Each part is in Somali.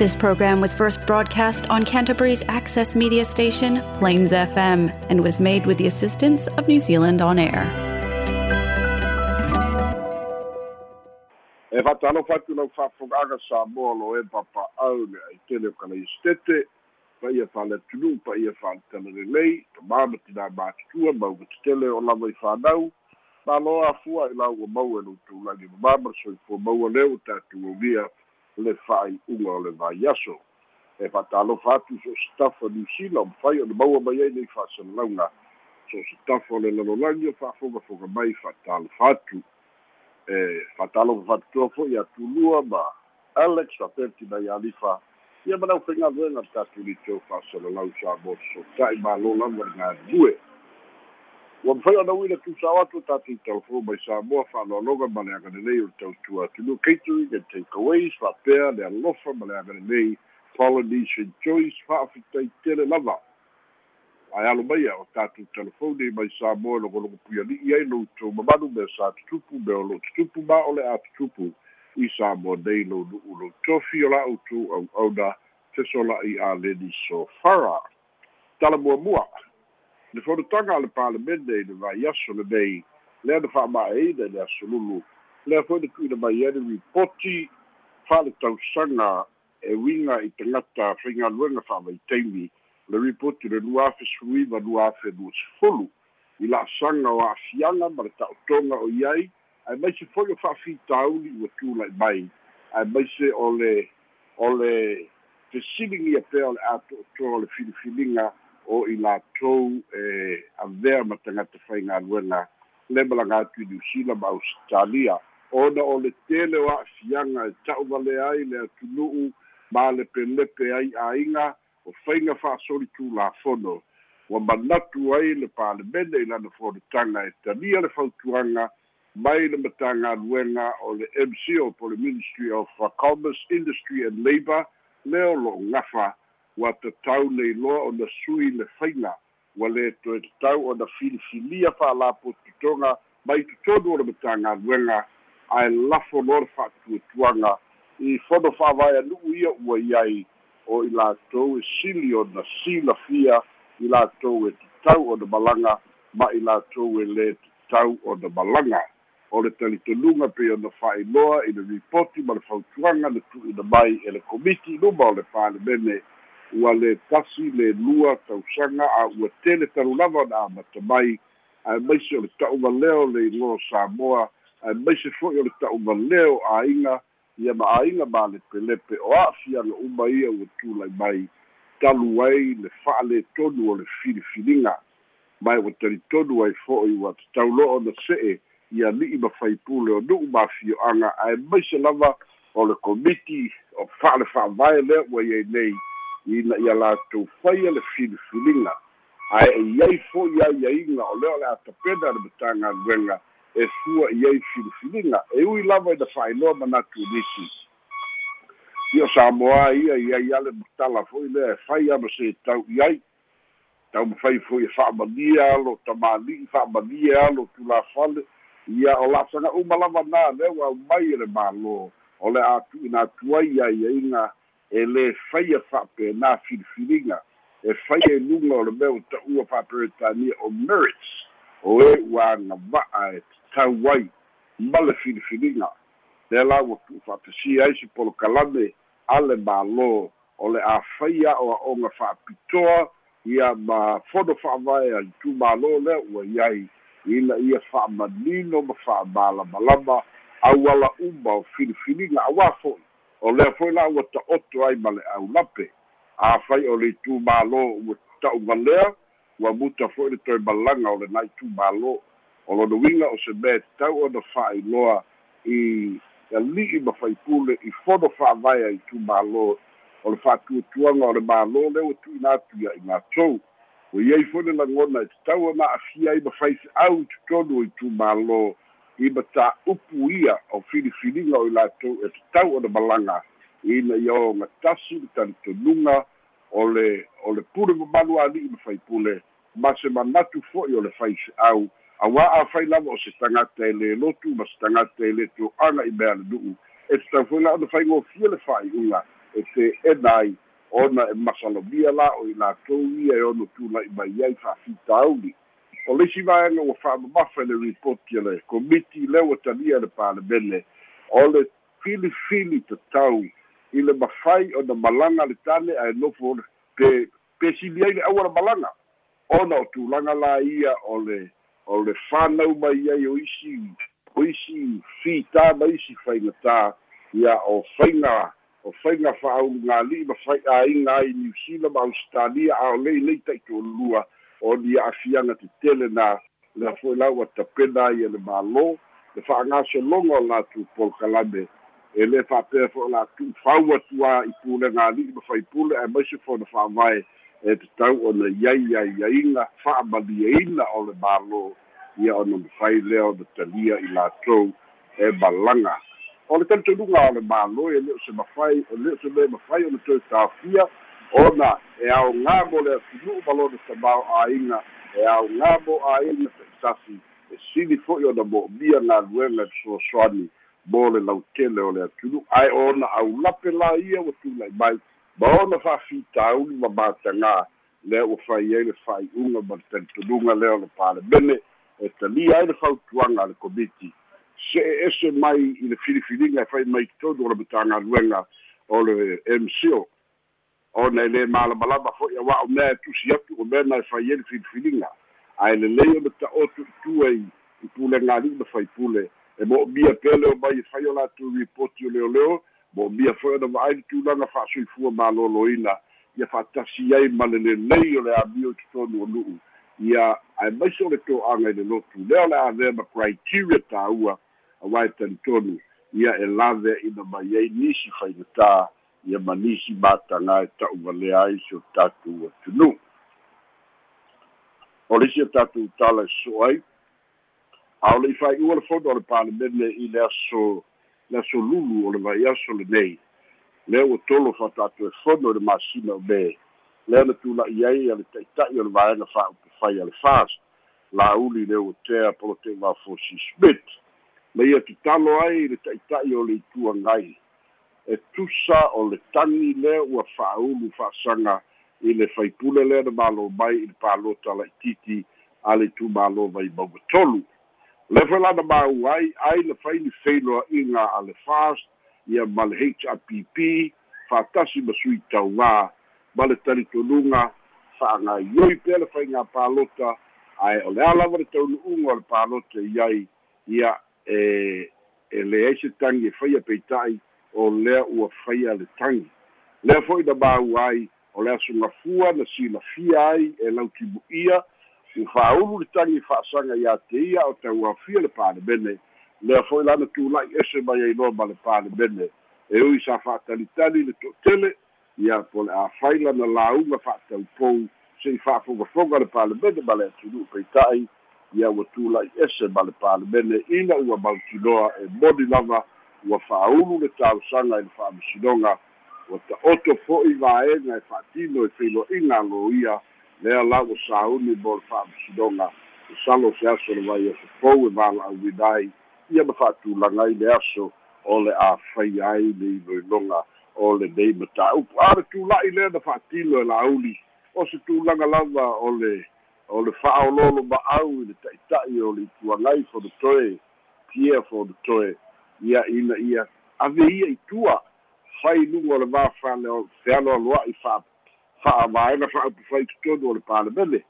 This program was first broadcast on Canterbury's access media station, Plains FM, and was made with the assistance of New Zealand On Air. e fatalofa atu lau fa'afogaga sa moa lo e papa'au le aitele o kalaistete paia fa'aletunuu paia fa'aletalelelei tamama tinā matutua mauga tetele o lava i fanau malo afua i lau ua mau e loutou lagi mamama le soifua maua lea ua tatuaulia le fa'ai'uga o le vaiaso e fa'atalofa atu so o sitafa niusila o mafai o le maua mai ai nei fa'asalalauga so o sitafa o le lalolagi o fa'afogafoga mai fa'atalofa atu e fatalo fatutua fo'i atulua ma alex fapeti mai alifa ia manau faigaluega tatulito fa'asalalau sa mo sota'i lava le galue ua mafai ona uina tusao atu tatou talafou mai samoa fa'aloaloga ma le agalelei o le tautua atunuu catering and takeaways fa'apea le alofa ma le agalelei polynesian choice fa'afitaitele lava. Ae alo maia o tatou telefoni mai sa moa logologo puiali'i ai loutou mamalu mea sa tutupu mea o loo tutupu ma o le a tutupu. I sa moa nei lou nu'u lou tofi o la'outou au'auna fesola'i a leni sofara. Talamuamua le fonotaga a le palemene i le vaiaso lenei lea na fa'ama'eina i le asolulu lea foi na tu'uina mai ai le fa'ale tausaga e uiga i tagata faigaluega fa'amaitaimi le ripoti le lua afe suiva lua afe lua sefulu i la'asaga o a'afiaga ma le ta'otoga o iai ae maise fo'i o fa'afitauli ua tula'i mai ae maise o le o le fesiligia pea o le a to'otoa o le filifiliga o i latou e avea ma tagata faigaluega le malaga atu i niusila ma ausitalia ona o le tele o a'afiaga e ta'uvale ai le atunu'u ma le pelepe ai āiga o faiga fa'asoli tulafono ua manatu ai le palemene i lana fonotaga e talia le fautuaga mai le matagaluega o le mc o po le ministry of commerce industry and labour le o lo'o gafa ua tatau nei loa ona sui le faiga ua lē toe tatau ona filifilia fa'alapotutoga mai totonu o le matagaluega ae lafo loa le fa'atuatuaga i fono fa'avaeanu'u ia ua iai o i latou e sili ona silafia i latou e tatau ona malaga ma i latou e lē tatau ona malaga o le talitonuga pe ona fa'ailoa i le ripoti ma le fautuaga le tu'uina mai e le komiti luma o le palemene ua le tasi le lua tausaga a ua tele talulava ona amata mai ae maise o le ta'uvaleo le iloa samoa. Ae maise fo'i o le ta'uvaleo āiga ia ma'aiga malepelepe o a'afiaga uma ia ua tulai mai. Talu ai le fa'aletonu o le filifiliga mai ua talitonu ai fo'i ua tataulo'o na se'e ia li'i mafaipule o nu'u mafio'aga ae maise lava o le komiti o fa'ale fa'avae lea ua iai nei ina ia latou faia le filifiliga ae e iai fo'i aiaiga o lea o le atapena le matagaluega e fua i ai filifiliga e ui lava ina fa'ailoa manatu nisi. Ia samoa ia i ai ale matala fo'i lea e fai ama se tau i ai tau mafai fo'i e fa'amalia alo tamali'i fa'amalia alo tulafale ia o la'asaga uma lava nā lea ua aumai e le mālō o le atu'ina atu ai aiaiga e lē faia fa'apena filifiliga e faia e luga o le mea ua ta'ua fa'aperetania o merits o e ua agava'a e tatau ai ma le filifiliga lea la ua fa'apesia ai se polokalame ale mālō o le a faia o a'oga fa'apitoa ia ma fono fa'avae ai tumālō lea ua iai ina ia fa'amanino ma fa'amalamalama auala uma o filifiliga auā fo'i o lea fo'i la ua ta'oto ai ma le aulape. Afai o le itumālō ua ta'uvalea ua muta fo'i le toe malaga o lenā itumālō o lona uiga o se mea tatau ona fa'ailoa i ali'i ma faipule i fono fa'avae ai tumālō o le fa'atuatuaga o le mālō lea ua tu'uina atu ia i latou ua iai foi le lagona e tatau ona a'afia ai ma faife'au totonu o i tumālō i matā'upu ia o filifiliga o i latou e tatau ona malaga ina ia o gatasi le talitonuga o le o le pule mamalu ali'i ma faipule ma se manatu fo'i o le faife'au auā afai lava o se tagata e lē lotu ma se tagata e lē to'aga i mea le nu'u. E tatau foi la ona faigofia le fa'ai'uga e te'ena ai ona e masalomia la o i latou ia e ono tula'i mai ai fa'afitauli o leisi vaega ua fa'amamafa i le ripoti a le komiti lea ua talia le palemene o le filifili tatau i le mafai o na malaga le tale ae nofo pe pe sili ai le aua le malaga ona o tulaga la ia o le o le fanau mai ai o isi o isi fitā ma isi faigatā ia o faiga o faiga fa'aulugalii ma fai'āiga ai niusila ma ausitalia a o lei lei taʻito'olulua o ni a'afiaga tetele na lea fo'i lau ua tapena ai e le mālō le fa'agasologa o latou polokalame e lē fa'apea fo'i o latu'u fau atuā i pulegalii ma faipule ae maise fo'o na fa'avae e tatau ona iai aiaiga fa'amalieina o le mālō. Ia ona mafai lea ona talia i latou e malaga o le talitonuga o le mālō e lē o se mafai o lē o se mea mafai o le toe tāfia ona e aogā mo le atunu'u ma lona tamao āiga e aogā mo āiga taʻitafi e sili fo'i ona mo'omia galuega le soasoani mo le lautele o le atunu'u ae ona aulape la ia ua tula'i mai ma ona fa'afitauli ma matagā lea ua fai ai le fa'ai'uga ma le talitonuga lea o le palemene e talia ai le fautuaga a le komiti. Se e ese mai i le filifiliga e fai mai tonu o le matagaluega o le mco ona e lē malamalama fo'i aua'o mea e tusi atu o mea na e fai ai le filifiliga ae lelei ona ta'oto itu ai i pulegalii ma faipule e mo'omia pea leo mai e fai o latou ripoti o leoleo mo'omia fo'i ona va'ai le tulaga fa'asoifua malōlōina ia fa'atasi ai ma le lelei o le amio i totonu o nu'u. Ia ae maise o le to'aga i le lotu. Lea o le avea ma criteria tāua auae talitonu ia e lave ina mai ai nisi faigatā ia ma nisi matagā e ta'uvalea ai se o tatou atunuu o le isi a tatou tala e so ai. A o le'i fai'ua le fono o le palemene i le aso le aso lulu o le vai aso lenei lea ua tolo fa'atatou e fono i le masina o me lea na tula'i ai a le ta'ita'i o le vaega fa'aupufai a le fas lauli le ua tea polote vafosi smith. Ma ia tatalo ai le ta'ita'i o le ituagai e tusa o le tagi lea ua fa'aulu fa'asaga i le faipule lea na mālō mai i le palota la'itiiti a le itumālō mai mauga tolu le foi lana mau ai ai le faili feiloaʻiga a le fast ia ma le hrpp fa'atasi ma sui taugā ma le talitonuga fa'agaioi pea le faigā palota ae o le a lava le taunu'uga o le palota i ai ia e e leai se tagi e faia peita'i o lea ua faia le tagi lea fo'i na mau ai o le asogafua na silafia ai e lautimu'ia ua fa'aulu le tagi fa'asaga iā te ia o tauafia le palemene lea fo'i lana tula'i ese mai ai loa ma le palemene e ui sa fa'atalitali le to'atele ia po le āfai lana lauga fa'ataupou se'i fa'afogafoga le palemene ma le atunu'u peita'i ia ua tula'i ese ma le palemene ina ua mautinoa e moni lava ua fa'aulu le tausaga i le fa'amasinoga ua ta'oto fo'i vaega e fa'atino e feiloa'iga alo ia lea lau o sauni mo le fa'amasinoga e salo se aso le vai aso pou e vala'auina ai ia ma fa'atulaga ai le aso o le āfai ai le iloiloga o le nei mataupu a le tula'i lea na fa'atino e lauli o se tulaga lava o le o le fa'aololo ma'au i le ta'ita'i o le ituagai fonotoe pia fonotoe ia ina ia. Ave ia itua fai luga o le mafale fealo aloa'i fa'a fa'avaega fa'aupufai totonu o le palemene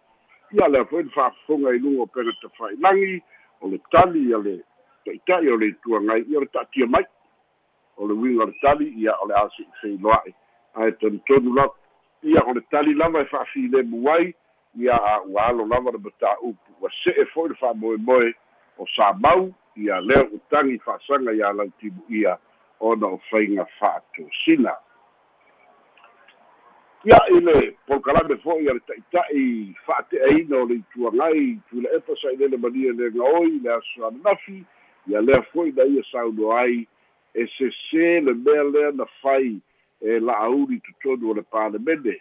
ia lea foi le fa'afofoga i luga o pega tafa'ilagi o le tali ia le ta'ita'i o le ituagai ia o le ta'atia mai. O le uiga o le tali ia o le asi'i feiloa'i ae tonutonu lava ia o le tali lava e fa'afilemu ai ia ua alo lava le matā'upu ua se'e fo'i le fa'amoemoe o sa mau ia lea ua tagi fa'asaga iā lautimu ia ona o faiga fa'atosina ia i le polokalame fo'i a le ta'ita'i fa'ate'aina o le ituagai tui le epa sa'ilele mania le gaoi le aso ananafi ia lea fo'i na ia sauno ai e sesē le mea lea na fai e la'auli totonu o le palemene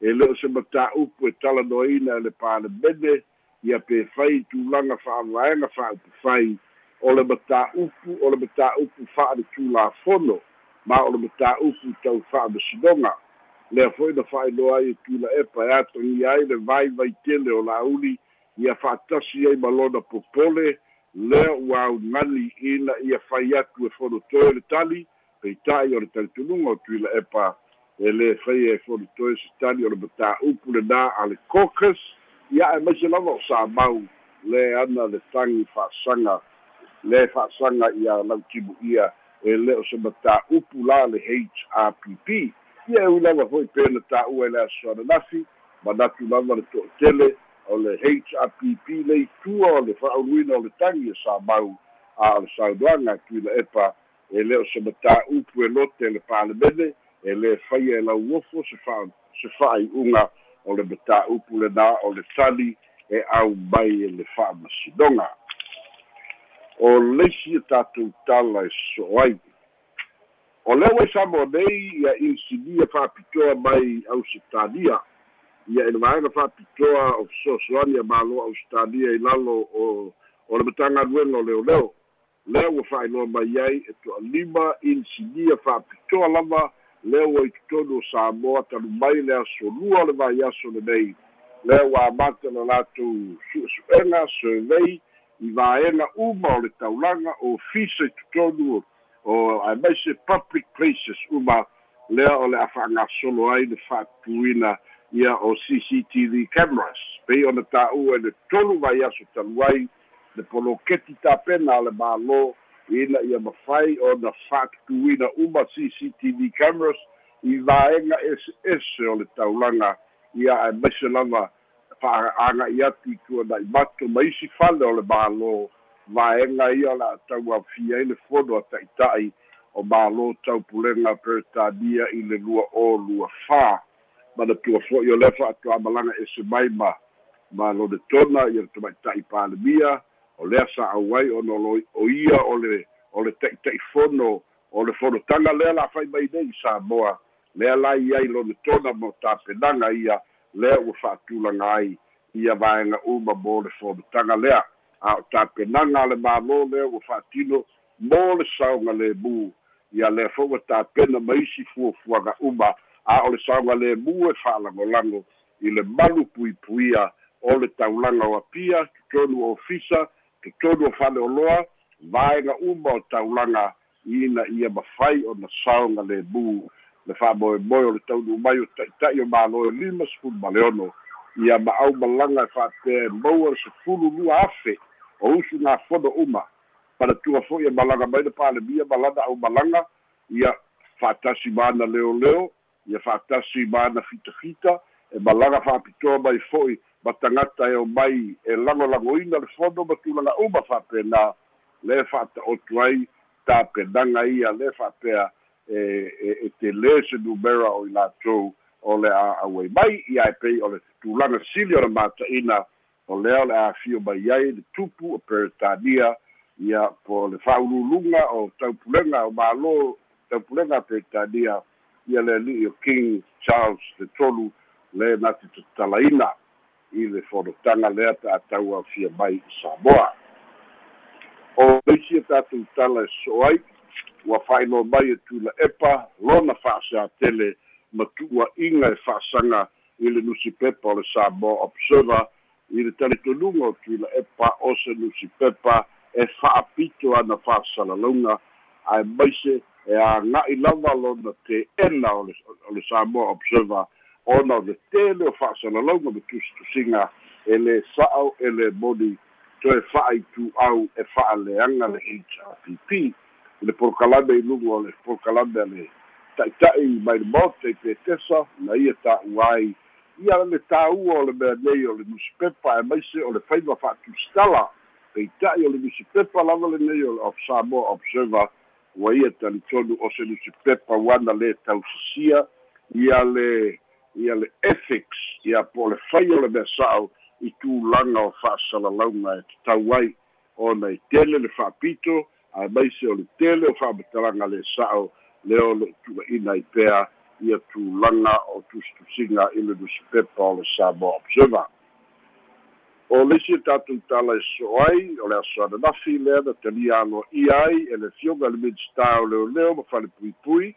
e le o se matā'upu e talanoaina e le palemene ia pe fai tulaga fa'avaega fa'aupufai o le matā'upu o le matā'upu fa'aletulafono ma o le mataupu tau fa'amasinoga lea fo'i na fa'ailoa ai e tula epa e atogia ai le vai vaitele o lauli ia fa'atasi ai ma lona popole lea ua augali ina ia fai atu e fonotoe le tali peita'i o le talitunuga o tuila epa e lē fai e fonotoe se tali o le mataupu lenā a le caucus ia e maise lava o sa mau le ana le tagi fa'asaga le fa'asaga ia lautimu ia e le o se mataupu la le hrpp ia e ui lava fo'i pena ta'ua i le asoananafi manatu lava le to'atele o le hrpp le itua o le fa'auluina o le tagi e sa mau a o le saunoaga tuila epa e lē o se mataupu e lote le palemene e lē faia e lauofo se fa se fa'ai'uga o le mataupu lenā o le tali e au mai e le fa'amasinoga o leisi e tatou tala e so'o ai o lea ua samo nei ia insinia fa'apitoa mai ausitalia ia i le vaega fa'apitoa o fesoasoani a māloa ausitalia i lalo o o le matagaluega o leoleo lea ua fa'ailoa mai ai e to'alima insinia fa'apitoa lava. Lea ua i totonu o samoa talu mai le asolua o le vaiaso lenei lea ua amata le latou su'esu'ega survey i vaega uma o le taulaga o fisa i totonu o ae mai se public places uma lea o le a fa'agasolo ai le fa'atuina ia o cctv cameras. Pei ona tā'ua i le tolu vaiaso talu ai le poloketi tapena a le mālō ina ia mafai ona fa'atutuina uma cctv cameras i vaega ese o le taulaga ia ae maise lava fa'aaga'i atu i tuana'i mato ma isi fale o le mālō. Vaega ia o le a'atau afia ai le fono a ta'ita'i o mālō taupulega peretania i le lua o lua fā manatua fo'i o le fa'ato'amalaga ese mai ma ma lone tona ia le tamaita'i palemia o lea sa au ai ona o ia o le o le ta'ita'i fono o le fonotaga lea la'afai mai nei samoa. Lea lai ai lone tona mo tapenaga ia lea ua fa'atulaga ai ia vaega uma mo le fonotaga lea. A o tapenaga a le mālō lea ua fa'atino mo le saoga lēmū ia lea fo'u ua tapena ma isi fuafuaga uma. A o le saoga lēmū e fa'alagolago i le malu puipuia o le taulaga o apia totonu o ofisa totonu o faleoloa vaega uma o taulaga ina ia mafai ona saoga lēmū le fa'amoemoe o le taunu mai o ta'ita'i o mālo e lima sefulu ma le ono. Ia ma'au malaga e fa'apea e maua sefulu lua afe o usu gā fono uma. Palatua fo'i e malaga mai le palemia malana au malaga ia fa'atasi mana leoleo ia fa'atasi mana fitafita e malaga fa'apitoa mai fo'i ma tagata e o mai e lagolagoina le fono ma tulaga uma fa'apena le fa'ata'otu ai tapenaga ia le fa'apea e e, e te lē se numera o i latou o le a auai mai ia e pei o le tulaga sili o le mata'ina o lea o le afio mai ai le tupu o peretania ia po le fa'aululuga o taupulega o mālō taupulega a peretania ia le ali'i o king charles le tolu le nati tatalaina i le fonotaga lea ta'atau afia mai i samoa. O leisi e tatou tala e so ai ua fa'ailoa mai e tula epa lona fa'asatele ma tu'ua'iga e fa'asaga i le nusi pepa o le samoa observer. I le talitonuga o tuila epa o se nusi pepa e fa'apito ana fa'asalalauga ae maise e aga'i lava lona te ena o le samoa observer. Ona o le tele o fa'asalalauga ma tusitusiga e lē sa'o e lē moni toe fa'aitu'au e fa'aleaga le hrpp i le polokalame i luga o le polokalame a le ta'ita'i mai le mote i petesa na ia ta'ua ai ia le tāua o le mea nei o le nusipepa e maise o le faiva fa'atusitala peita'i o le nusipepa lava lenei o le of samoa observer. Ua ia talitonu o se nusipepa uana lē tausasia. Ia le ia le ethics ia po o le fai o le mea sa'o i tulaga o fa'asalalauga e tatau ai. Ona i tele le fa'apito ae maise o le tele o fa'amatalaga le sa'o lea o le tu'ua'ina i pea ia tulaga o tusitusiga i le nusipepa o le samoa observer. O lesi e tatou tala e so ai o le aso ananafi lea na talia aloaʻia ai e le fioga le minista o leoleo ma fale puipui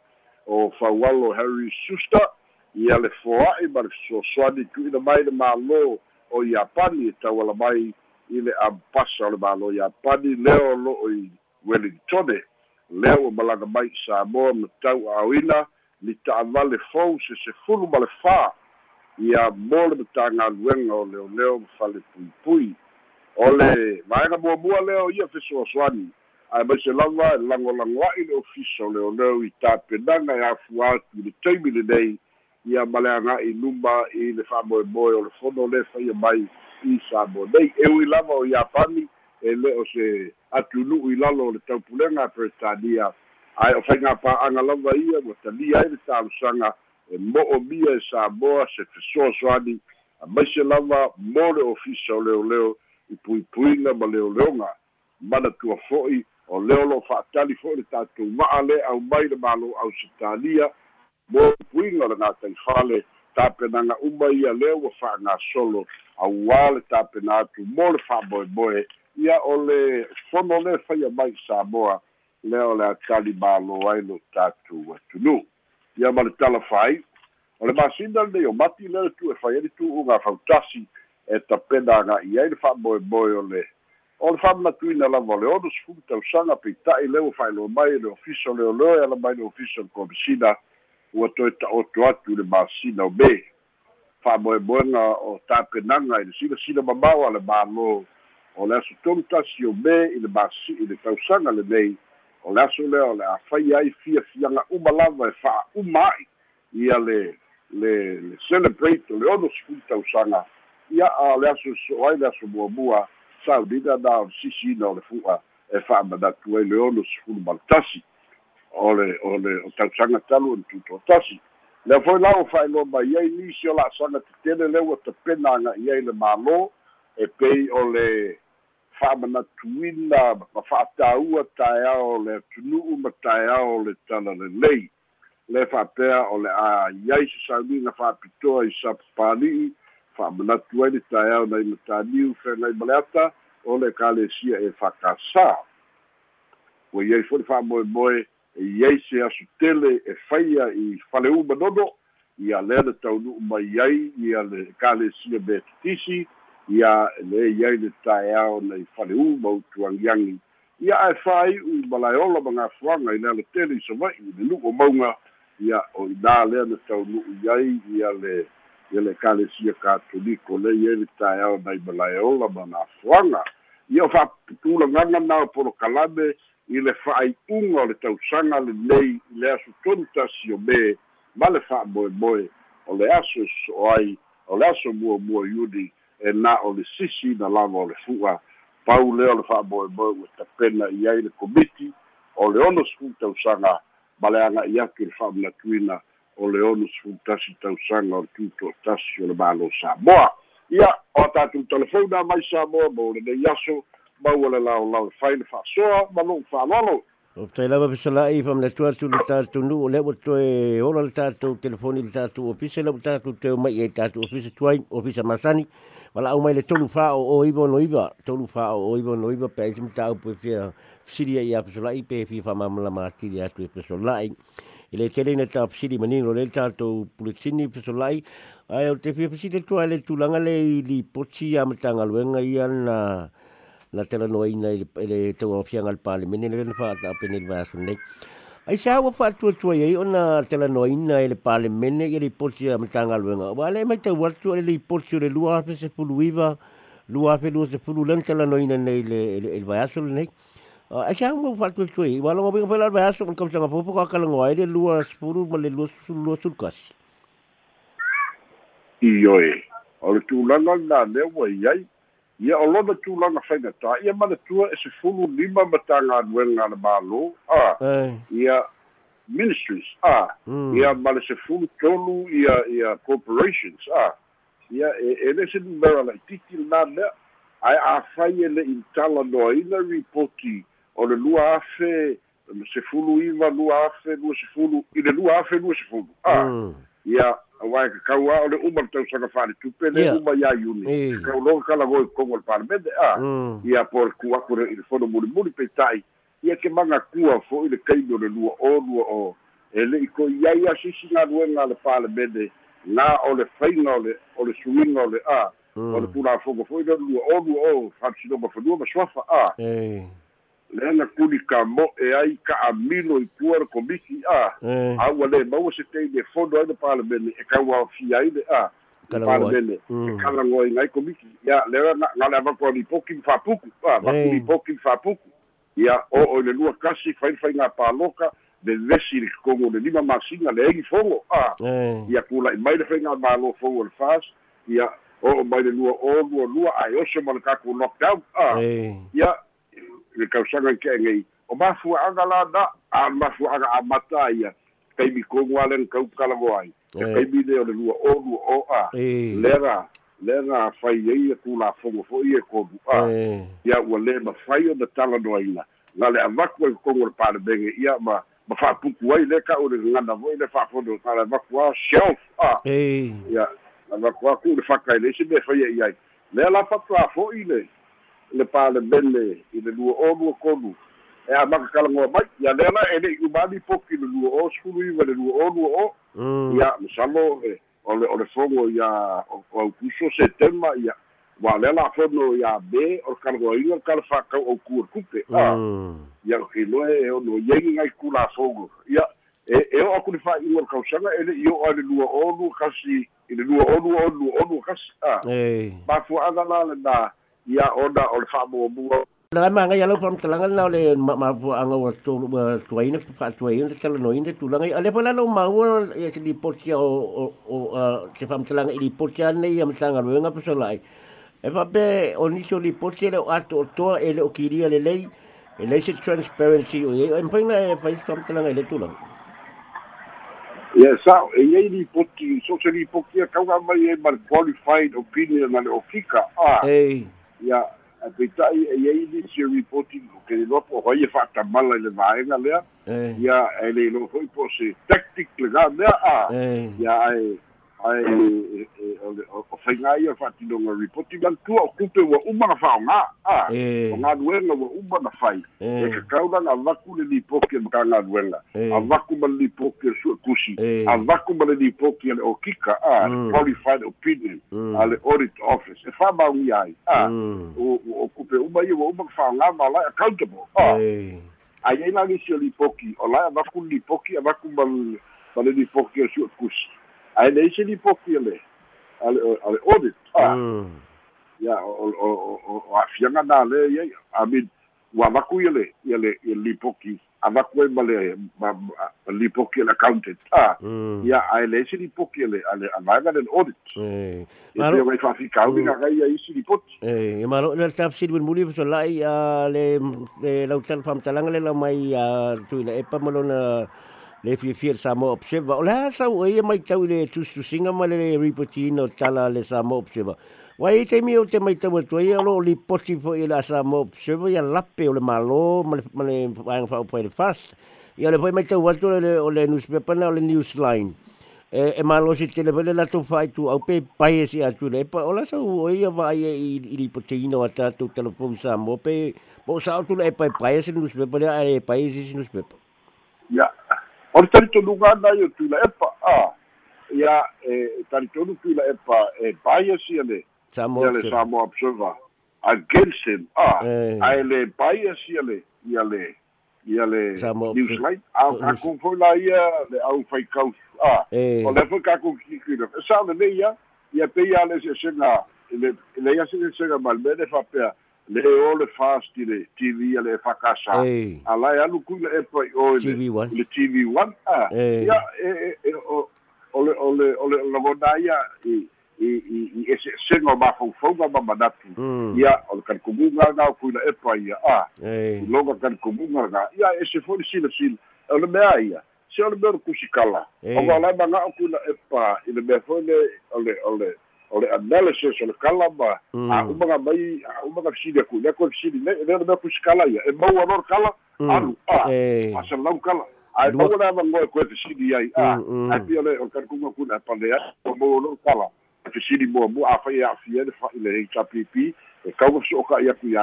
o faualo harry suster ia le foaʻi ma le fesoasoani tuuina mai le mālō o iapani e tauala mai i le ampasa o le mālō iapani lea o lo'o i wellingtone lea ua malaga mai i samoa ma tau a'oina li ta'avale fou se sefulu ma le fā ia mo le matagaluega o leoleo ma fale puipui o le vaega muamua lea o ia fesoasoani ae mai se lava e lagolagoa'i le ofisa o leoleo i tapenaga e afua atu i le taimi lenei ia ma le aga'i luma i le fa'amoemoe o le fono le faia mai i sa mo nei e ui lava o iapani e le o se atunu'u i lalo o le taupulega peretania ae o faiga pa'aga lava ia ua talia ai le talosaga e mo'omia e samoa se fesoasoani a maise lava mo le ofisa o leoleo i puipuiga ma leoleoga manatua fo'i o leo lo fa'atali fo'i le tatou ma'a le au mai le malo ausitalia mo puiga o le gataifale tapenaga uma ia lea ua fa'agasolo auā le tapena atu mo le fa'amoemoe ia o le fono le faia mai samoa lea o le atali malo ai lo tatou atunuu ia ma le talafai o le masina lenei o mati lea tu e fai ani tu'uga fautasi e tapena aga'i ai le fa'amoemoe o le o le fa'amanatuina lava o le ono sefulu tausaga peita'i le ua fa'ailoa mai le ofisa o leoleo e ala mai le ofisa o le komisina ua toe ta'oto atu le masina o me. Fa'amoemoega o tapenaga i le silasila mamao a le mālō o le aso tolu tasi o me i le masi i le tausaga lenei. O le aso lea o le afai ai fiafiaga uma lava e fa'auma a'i ia le le le celebrate o le ono sefulu tausaga. Ia a le aso so ai le aso muamua saunina na o le sisiina o le fu'a e fa'amanatu ai le ono sefulu ma le tasi. O le o le o tausaga talu o le tuto tasi. Lea foi la fa'ailoa mai ai nisi o la'asaga tetele le ua tapena aga'i ai le mālō. E pei o le fa'amanatuina ma fa'atāua taeao le atunu'u ma taeao o le tala lelei le fa'apea o le a iai se sauniga fa'apitoa i sapapali'i fa'amanatu ai le taeao nai mataniu fegai ma le ata o le kalesia e fa'akasā ua iai fo'i fa'amoemoe e iai se asu tele e faia i faleuma nono ia lea le taunu'u mai ai ia le kalesia betitisi ia le iai le taeao nei faleu ma utuagiagi ia ae fāi'u ma laeola ma gafuaga i le tele i sava'i i le nu'u o mauga ia o inā lea na taunu'u iai ia le ia le kalesia katoliko le iai le taeao nai ma ma gafuaga ia o fa'aputulagaga na o polokalame i le fa'ai'uga o le tausaga lenei i le aso tonu tasi o me ma le fa'amoemoe o le aso e so'o ai o le aso muamua iuni e na o le sisi na lava o le fu'a pau lea o le fa'amoemoe ua tapena i ai le komiti o le ono sefulu tausaga ma le aga'i atu i le fa'amanatuina o le ono sefulu tasi tausaga o le tuto tasi o le malo samoa. Ia o tatou telefona mai samoa mo lenei aso maua le laolau e fai le fa'asoa ma lo'u fa'alolo O tai lava pesala'i fa mna tua tu le tātou nu o lewa toe ora le tātou telefoni le tātou ofisa lewa tātou teo mai e tātou ofisa tuai ofisa masani wala au mai le tolu fa o o iwa no iwa. Tolu fa o o iwa no iwa pe sim tau pe fia siria ia pesala'i pe fi fa mamla matiri atu e pesala'i i le tele na tā pisiri manino le tātou puletini pesala'i ai o te fia pisiri tua le tūlanga le i li poti a matanga luenga ia na na tela no ina i le tau o fianga al pale mene le na whaata apene le vaso. Ai sa awa whaatua tua iei o na tela no ina i le pale mene i le poti a matanga luenga. Wa le mai tau watu le poti o le lua hape se pulu iwa, lua hape lua se pulu len tela no ina nei le, le, le vaso le nei. Ai sa awa whaatua tua iei, wala ngā pinga whaila le vaso, man kamsanga popo ka kalango ai le lua se pulu ma le lua, lua sulkas. Ioe, o le tūlanga nā lewa iai, ia o lona tulaga faigatā ia manatua e sefulu lima ma tagaluega le mālō a ia ministries. A hmm. ia ma le sefulu tolu ia ia corporations. A ia e, e le se numera laʻitiiti lenā lea ae afai e leʻi talanoaina ripoti o le lua afe sefulu iva lua afe lua sefulu i le lua afe lua sefulu a hmm. ia auae kakau a o le uma le tausaga fa'aletupe le uma iā iuni. Kauloga kalagoe kogo le palemene a Mm. ia po le kuaku i le fono mulimuli peita'i ia ke magakua fo'i le kaimi o le lua o lua o. E le'i ko iai asisi galuega a le palemene na o le faiga o le o le suiga o le a. O le Mm. pulafogo fo'i le lua o lua o fa'atusinoga fanua ma soafa a. le ana kuli ka mo e ai ka amilo i tua le komisi a Eh. aua lē maua se tei le fono ai le palemene e kaua fia ai le a palemene Mm. e kalagoa i gai komisi ia lea gale avaku ali poki fa'apuku a vaku Ei. li poki fa'apuku ia o o i le lua kasi faifaiga paloka le lesi le kogo le lima masiga le egi fogo a Eh. ia kula'i mai le faiga malo fogo o le fas ia o o mai le lua o lua lua ae oso ma le kaku lockdown a Eh. ia le kausaga i ke'egei o mafua'aga la na a mafua'aga amata ia. Kaimi kogu a le kau kalago ai. E Eh. kaimi le o le lua o lua o a. Lera lera fai ai e kulafogo fo'i e a. Eh. ia ua lē mafai ona talanoaina ga le avaku ai kogo le palemege ia ma ma fa'apuku ai le ka'u le gagana fo'i le fa'afono ga le avaku a shelf a. Eh. ia avaku a ku'u le faka i le isi me fai ai. Ai lea la fatuā fo'i le le palemene i le lua o lua kolu. E a makakalagoa mai ia lea la e le'i umani poki le lua o sulu iva le lua o lua o. Mm. ia masalo e o le o le fogo ia o aukuso setema ia ua lea la'afono ia me o le kalagoaiga kala fa'akau au kua kupe a Mm. ia o iloe e ono iai gai kulafogo ia e e o aku le fa'aiga o le kausaga e le'i o ai le lua o lua kasi i le lua o lua o lua o lua kasi. A mafua'aga la lenā ia ona o le fa'amuamua La manga ya lo pam talanga na le ma ma pu anga wa to wa tuaina fa tuaina te tala noina tu langa ale pala no ma wa ya se di potia o o o se fam talanga i di potia nei am tanga lo nga pesa lai e va be o ni so di potia le ato o to e le o kiria le lei e le se transparency o e em paina e fa fam talanga le tu langa ia sa e iai li poti so se li poti a kauga mai e mar qualified opinion na le ofika a eh ia peitai e iai li se reporting o ke le lopo hoi e fa'atamala i le vaega lea. Ia e le lo foi po se tactic le ga lea a. Ia ai ai e- e- o le- o whainga ia whātinoga reporting man tua o kupe ua uma na whaonga a o ngā nuenga ua uma na Eh. e ka kauranga a waku le lipoki ma ka ngā nuenga Eh. a waku ma le lipoki le sua kusi Eh. a waku ma le lipoki le o kika a le qualified opinion Mm. a le audit office e whamaungi ai a Mm. o kupe uma ia ua uma ka whaonga ma lai accountable a eh ai ai la nisi o lipoki o lai a waku lipoki a waku ma le le lipoki le sua kusi ai le ise lipoki le. Ale ale audit ah mm. Ya o o o o afianga na le ia i mean wa vaku ia le ia le ia lipoki a vaku e male ma ma- lipoki le accountant ah mm. Ia ai le ise lipoki le ale alaga le audit. Eh ia te mai fa fi kauni nga ga ia ise lipoti Eh, e malo le tap sid win muli so lai a le le lau tal pam talanga le lau mai a tu le epa malo na le fi fi sa mo observa. Ola sa o e mai tau le tu su singa ma le ripotino tala le sa mo observa. Wai te mi o te mai tau tu e lo li poti fo i la sa mo observa ya lape o le malo ma le ma le ang fa o le fast. Ia le foi mai tau watu le o le newspaper na o le newsline. e e malo si tele vele la to fai tu au pe pai si atu le pa ola sa o ia vai i i i potino ata tu telefon sa mo pe po sa tu le pai pai si pe pale ai pai si nus pe ia o le tari tonu nga na ia tu la epa ah ia e tari tonu tu la epa e bias ia le ia le Samoa Observer against him. Eh. ai le bias ia le ia le ia le Samoa newsline. Observer. Ah, Oh, ka news- kong foi la ia le au fai kau. Ah, Eh. o le foi ka kong ki ki. Sa le le ia ia pe ia le se senga le le ia se senga mal me le le o le fast le TV ia le fa kasa. Eh. Ala ia lu ku le e pa o le TV1. le TV1. Ah, Eh. ia e e- e o o le o le o le o le ngona ia i i i ese sengo ma fo fo ma manatu Mm. ia o le kalikumunga nga o kuina epa ia a eh i longa kalikumunga nga ia ese fo sila sila o le mea ia se o le mea o kusikala o nga lai manga o kuina epa i le mea fo le o le o le o le analysis o le kala ma Mm. a umaga mai a umaga fisili aku le ko fisili le le le mea kusikala ia e mau anor kala Mm. alu a Eh. asa lau kala ai pa ona ma ngoe koe te sidi ai a ai pia le o kan kunga kuna pa le o mo no kala te sidi mo mo a fa ia fia le tapipi e kau so ka ia ku ia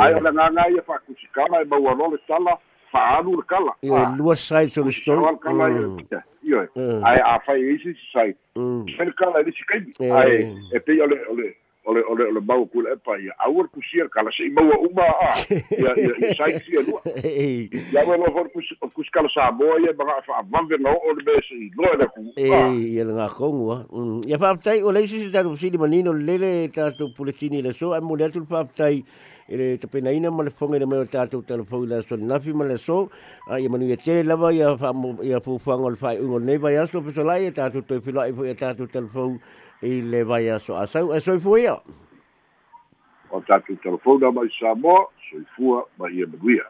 ai ona nga nga ia fa ku sikama e mau alo le tala fa anu le kala ia lua sai ia ai a fa isi sai sen kala le sikai ai e pe ole ole ole ole ole mau ku le pa ia au ku sia kala sei mau uma a ia ia sai sia lu ia wa no for ku ku kala sa ia ba fa no o le bes i lo le ku e ia nga kongu ia fa tai o le si ta si di manino le le ta to puletini le so a mo le tu fa tai ele te pena ina ma le fonga le mai tātou telefoni la so nafi ma le so a ia manu ia te lava ia fa ia fu fanga le fai ungo nei vai aso pe so lai tātou te fila i fu ia tātou telefoni i le vai aso asau e soi fuia. O tātou telefona mai sa mo, soi fua mai ia manuia.